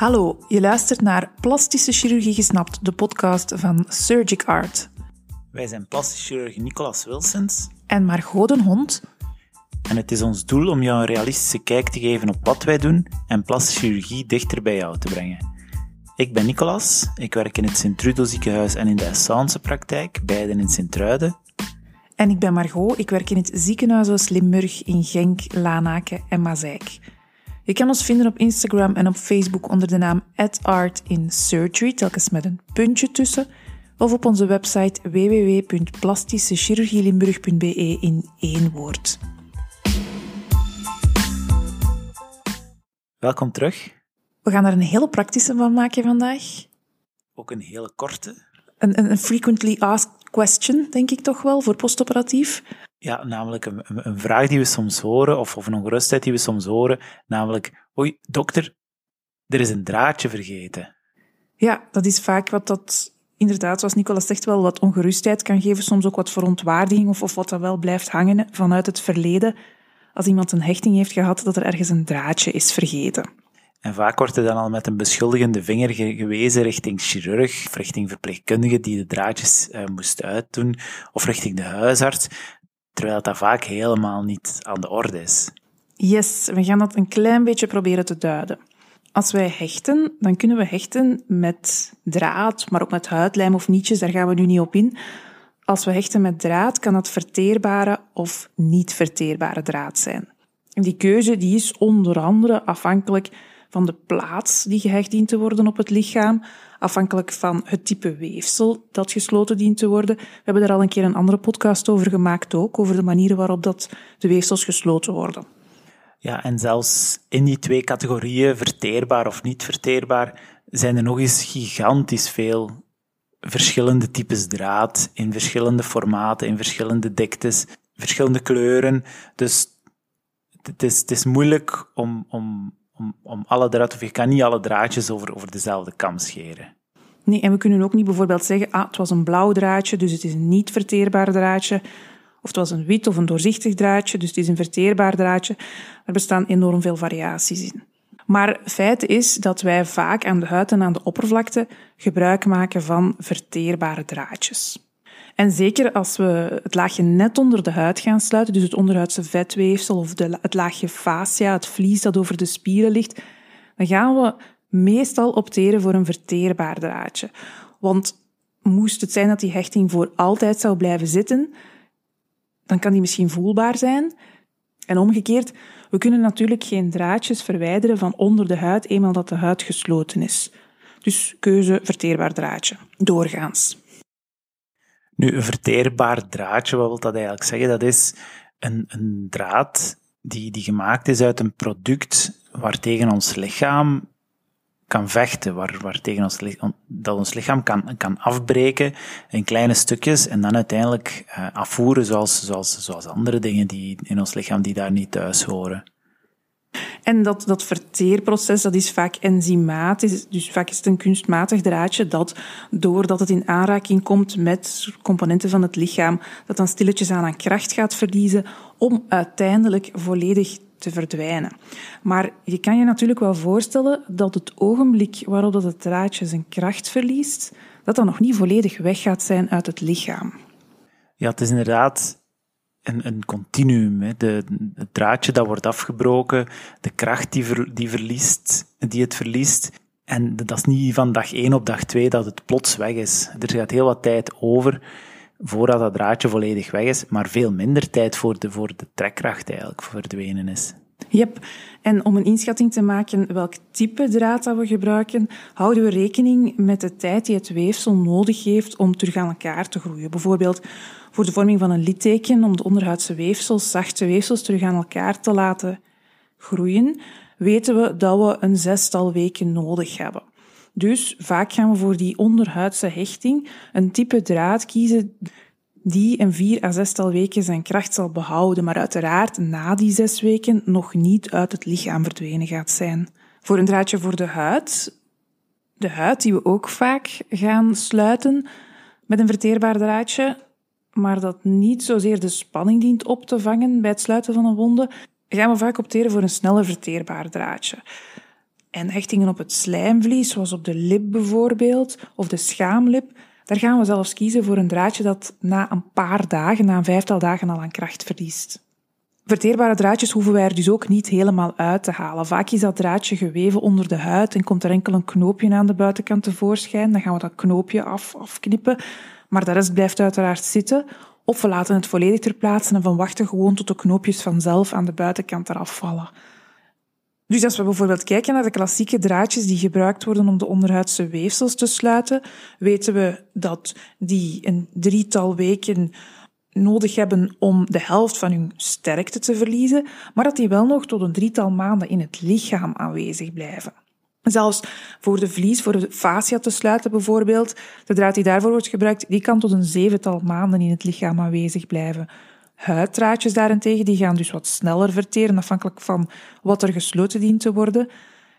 Hallo, je luistert naar Plastische Chirurgie Gesnapt, de podcast van Surgic Art. Wij zijn plastisch chirurg Nicolas Wilsons. En Margot den Hond. En het is ons doel om jou een realistische kijk te geven op wat wij doen en plastische chirurgie dichter bij jou te brengen. Ik ben Nicolas, ik werk in het Sint-Trudo ziekenhuis en in de Essence praktijk, beide in Sint-Truiden. En ik ben Margot, ik werk in het ziekenhuis Limburg in Genk, Lanaken en Mazeik. Je kan ons vinden op Instagram en op Facebook onder de naam @artinsurgery, telkens met een puntje tussen, of op onze website www.plastischechirurgielimburg.be in één woord. Welkom terug. We gaan er een hele praktische van maken vandaag. Ook een hele korte. Een, een, een frequently asked question, denk ik toch wel, voor postoperatief. Ja, namelijk een, een vraag die we soms horen, of, of een ongerustheid die we soms horen, namelijk, oei, dokter, er is een draadje vergeten. Ja, dat is vaak wat dat inderdaad, zoals Nicolas zegt, wel wat ongerustheid kan geven, soms ook wat verontwaardiging of, of wat dat wel blijft hangen vanuit het verleden. Als iemand een hechting heeft gehad, dat er ergens een draadje is vergeten. En vaak wordt er dan al met een beschuldigende vinger gewezen richting chirurg, of richting verpleegkundige die de draadjes uh, moest uitdoen, of richting de huisarts terwijl dat vaak helemaal niet aan de orde is. Yes, we gaan dat een klein beetje proberen te duiden. Als wij hechten, dan kunnen we hechten met draad, maar ook met huidlijm of nietjes, daar gaan we nu niet op in. Als we hechten met draad, kan dat verteerbare of niet verteerbare draad zijn. Die keuze die is onder andere afhankelijk van de plaats die gehecht dient te worden op het lichaam, afhankelijk van het type weefsel dat gesloten dient te worden. We hebben daar al een keer een andere podcast over gemaakt ook, over de manieren waarop dat de weefsels gesloten worden. Ja, en zelfs in die twee categorieën, verteerbaar of niet verteerbaar, zijn er nog eens gigantisch veel verschillende types draad, in verschillende formaten, in verschillende diktes, verschillende kleuren. Dus het is, het is moeilijk om, om om, om alle draad, of je kan niet alle draadjes over, over dezelfde kam scheren. Nee, en we kunnen ook niet bijvoorbeeld zeggen, ah, het was een blauw draadje, dus het is een niet verteerbaar draadje. Of het was een wit of een doorzichtig draadje, dus het is een verteerbaar draadje. Er bestaan enorm veel variaties in. Maar feit is dat wij vaak aan de huid en aan de oppervlakte gebruik maken van verteerbare draadjes. En zeker als we het laagje net onder de huid gaan sluiten, dus het onderhuidse vetweefsel of de, het laagje fascia, het vlies dat over de spieren ligt, dan gaan we meestal opteren voor een verteerbaar draadje. Want moest het zijn dat die hechting voor altijd zou blijven zitten, dan kan die misschien voelbaar zijn. En omgekeerd, we kunnen natuurlijk geen draadjes verwijderen van onder de huid eenmaal dat de huid gesloten is. Dus keuze verteerbaar draadje, doorgaans. Nu, een verteerbaar draadje, wat wil dat eigenlijk zeggen? Dat is een, een draad die, die gemaakt is uit een product waartegen ons lichaam kan vechten, waar, waar tegen ons, dat ons lichaam kan, kan afbreken in kleine stukjes en dan uiteindelijk uh, afvoeren zoals, zoals, zoals andere dingen die in ons lichaam die daar niet thuis horen. En dat, dat verteerproces dat is vaak enzymatisch, dus vaak is het een kunstmatig draadje dat, doordat het in aanraking komt met componenten van het lichaam, dat dan stilletjes aan aan kracht gaat verliezen om uiteindelijk volledig te verdwijnen. Maar je kan je natuurlijk wel voorstellen dat het ogenblik waarop dat het draadje zijn kracht verliest, dat dat nog niet volledig weg gaat zijn uit het lichaam. Ja, het is inderdaad een, een continuum. Hè. De, het draadje dat wordt afgebroken, de kracht die, die, verliest, die het verliest. En dat is niet van dag één op dag twee dat het plots weg is. Er gaat heel wat tijd over voordat dat draadje volledig weg is, maar veel minder tijd voor de, voor de trekkracht eigenlijk verdwenen is. Yep. En om een inschatting te maken welk type draad dat we gebruiken, houden we rekening met de tijd die het weefsel nodig heeft om terug aan elkaar te groeien. Bijvoorbeeld voor de vorming van een litteken, om de onderhuidse weefsels, zachte weefsels, terug aan elkaar te laten groeien, weten we dat we een zestal weken nodig hebben. Dus vaak gaan we voor die onderhuidse hechting een type draad kiezen die een vier à zestal weken zijn kracht zal behouden, maar uiteraard na die zes weken nog niet uit het lichaam verdwenen gaat zijn. Voor een draadje voor de huid, de huid die we ook vaak gaan sluiten met een verteerbaar draadje, maar dat niet zozeer de spanning dient op te vangen bij het sluiten van een wonde, gaan we vaak opteren voor een sneller verteerbaar draadje. En hechtingen op het slijmvlies, zoals op de lip bijvoorbeeld, of de schaamlip, daar gaan we zelfs kiezen voor een draadje dat na een paar dagen, na een vijftal dagen al aan kracht verliest. Verteerbare draadjes hoeven wij er dus ook niet helemaal uit te halen. Vaak is dat draadje geweven onder de huid en komt er enkel een knoopje aan de buitenkant tevoorschijn. Dan gaan we dat knoopje af, afknippen. Maar de rest blijft uiteraard zitten. Of we laten het volledig ter plaatse en van wachten gewoon tot de knoopjes vanzelf aan de buitenkant eraf vallen. Dus als we bijvoorbeeld kijken naar de klassieke draadjes die gebruikt worden om de onderhuidse weefsels te sluiten, weten we dat die een drietal weken nodig hebben om de helft van hun sterkte te verliezen, maar dat die wel nog tot een drietal maanden in het lichaam aanwezig blijven. Zelfs voor de vlies, voor de fascia te sluiten bijvoorbeeld, de draad die daarvoor wordt gebruikt, die kan tot een zevental maanden in het lichaam aanwezig blijven. Huiddraadjes daarentegen, die gaan dus wat sneller verteren, afhankelijk van wat er gesloten dient te worden.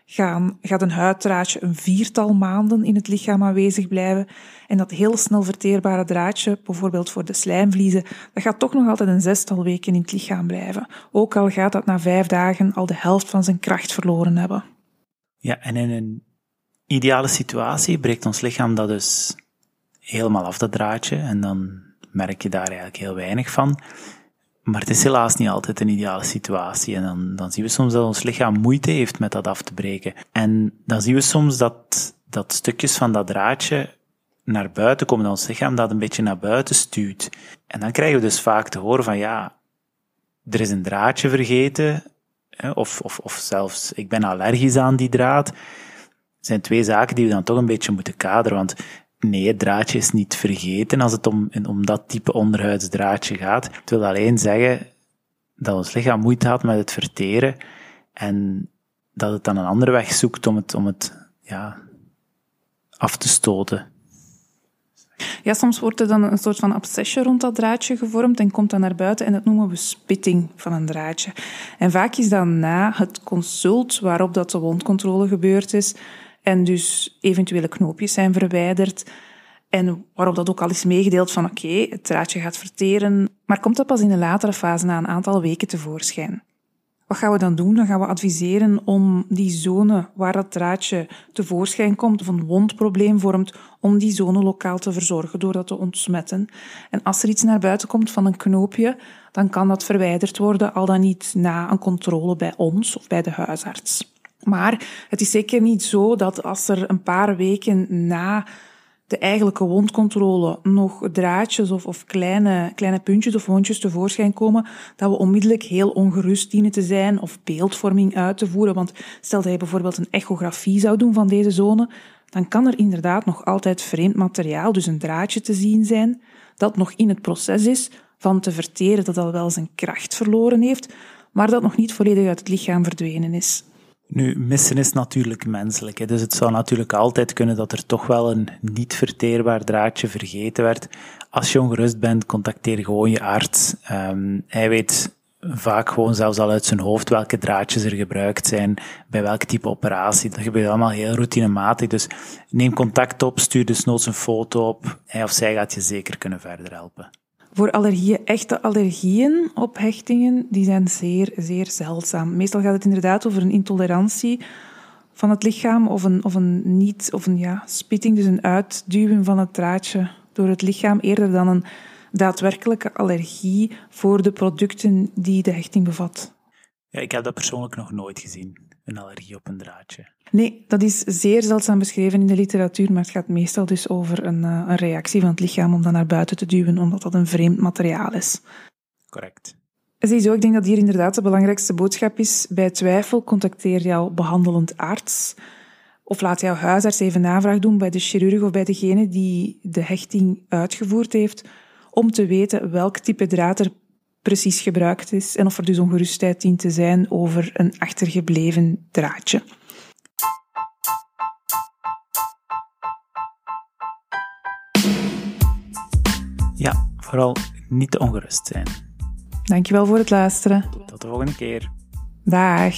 Gaan, gaat een huiddraadje een viertal maanden in het lichaam aanwezig blijven. En dat heel snel verteerbare draadje, bijvoorbeeld voor de slijmvliezen, dat gaat toch nog altijd een zestal weken in het lichaam blijven. Ook al gaat dat na vijf dagen al de helft van zijn kracht verloren hebben. Ja, en in een ideale situatie breekt ons lichaam dat dus helemaal af, dat draadje. En dan merk je daar eigenlijk heel weinig van. Maar het is helaas niet altijd een ideale situatie. En dan, dan zien we soms dat ons lichaam moeite heeft met dat af te breken. En dan zien we soms dat, dat stukjes van dat draadje naar buiten komen, dat ons lichaam dat een beetje naar buiten stuurt. En dan krijgen we dus vaak te horen van ja, er is een draadje vergeten, of, of, of zelfs ik ben allergisch aan die draad. Zijn twee zaken die we dan toch een beetje moeten kaderen, want Nee, het draadje is niet vergeten als het om, om dat type onderhuidsdraadje gaat. Het wil alleen zeggen dat ons lichaam moeite had met het verteren en dat het dan een andere weg zoekt om het, om het ja, af te stoten. Ja, soms wordt er dan een soort van obsessie rond dat draadje gevormd en komt dan naar buiten en dat noemen we spitting van een draadje. En vaak is dat na het consult waarop dat de wondcontrole gebeurd is, en dus eventuele knoopjes zijn verwijderd. En waarop dat ook al is meegedeeld van oké, het draadje gaat verteren, maar komt dat pas in een latere fase na een aantal weken tevoorschijn. Wat gaan we dan doen? Dan gaan we adviseren om die zone waar dat draadje tevoorschijn komt of een wondprobleem vormt, om die zone lokaal te verzorgen door dat te ontsmetten. En als er iets naar buiten komt van een knoopje, dan kan dat verwijderd worden, al dan niet na een controle bij ons of bij de huisarts. Maar het is zeker niet zo dat als er een paar weken na de eigenlijke wondcontrole nog draadjes of, of kleine, kleine puntjes of wondjes tevoorschijn komen, dat we onmiddellijk heel ongerust dienen te zijn of beeldvorming uit te voeren. Want stel dat je bijvoorbeeld een echografie zou doen van deze zone, dan kan er inderdaad nog altijd vreemd materiaal, dus een draadje te zien zijn, dat nog in het proces is van te verteren, dat al wel zijn kracht verloren heeft, maar dat nog niet volledig uit het lichaam verdwenen is. Nu, missen is natuurlijk menselijk. Hè. Dus het zou natuurlijk altijd kunnen dat er toch wel een niet verteerbaar draadje vergeten werd. Als je ongerust bent, contacteer gewoon je arts. Um, hij weet vaak gewoon zelfs al uit zijn hoofd welke draadjes er gebruikt zijn, bij welk type operatie. Dat gebeurt allemaal heel routinematig. Dus neem contact op, stuur dus noods een foto op. Hij of zij gaat je zeker kunnen verder helpen. Voor allergieën, echte allergieën op hechtingen, die zijn zeer, zeer zeldzaam. Meestal gaat het inderdaad over een intolerantie van het lichaam of een, of een niet, of een ja, spitting, dus een uitduwen van het draadje door het lichaam, eerder dan een daadwerkelijke allergie voor de producten die de hechting bevat. Ja, ik heb dat persoonlijk nog nooit gezien, een allergie op een draadje. Nee, dat is zeer zeldzaam beschreven in de literatuur, maar het gaat meestal dus over een, eh, een reactie van het lichaam om dat naar buiten te duwen, omdat dat een vreemd materiaal is. Correct. Ziezo, ik denk dat hier inderdaad de belangrijkste boodschap is. Bij twijfel contacteer jouw behandelend arts. Of laat jouw huisarts even navraag doen bij de chirurg of bij degene die de hechting uitgevoerd heeft, om te weten welk type draad er precies gebruikt is en of er dus ongerustheid dient te zijn over een achtergebleven draadje. Ja, vooral niet te ongerust zijn. Dankjewel voor het luisteren. Tot de volgende keer. Dag.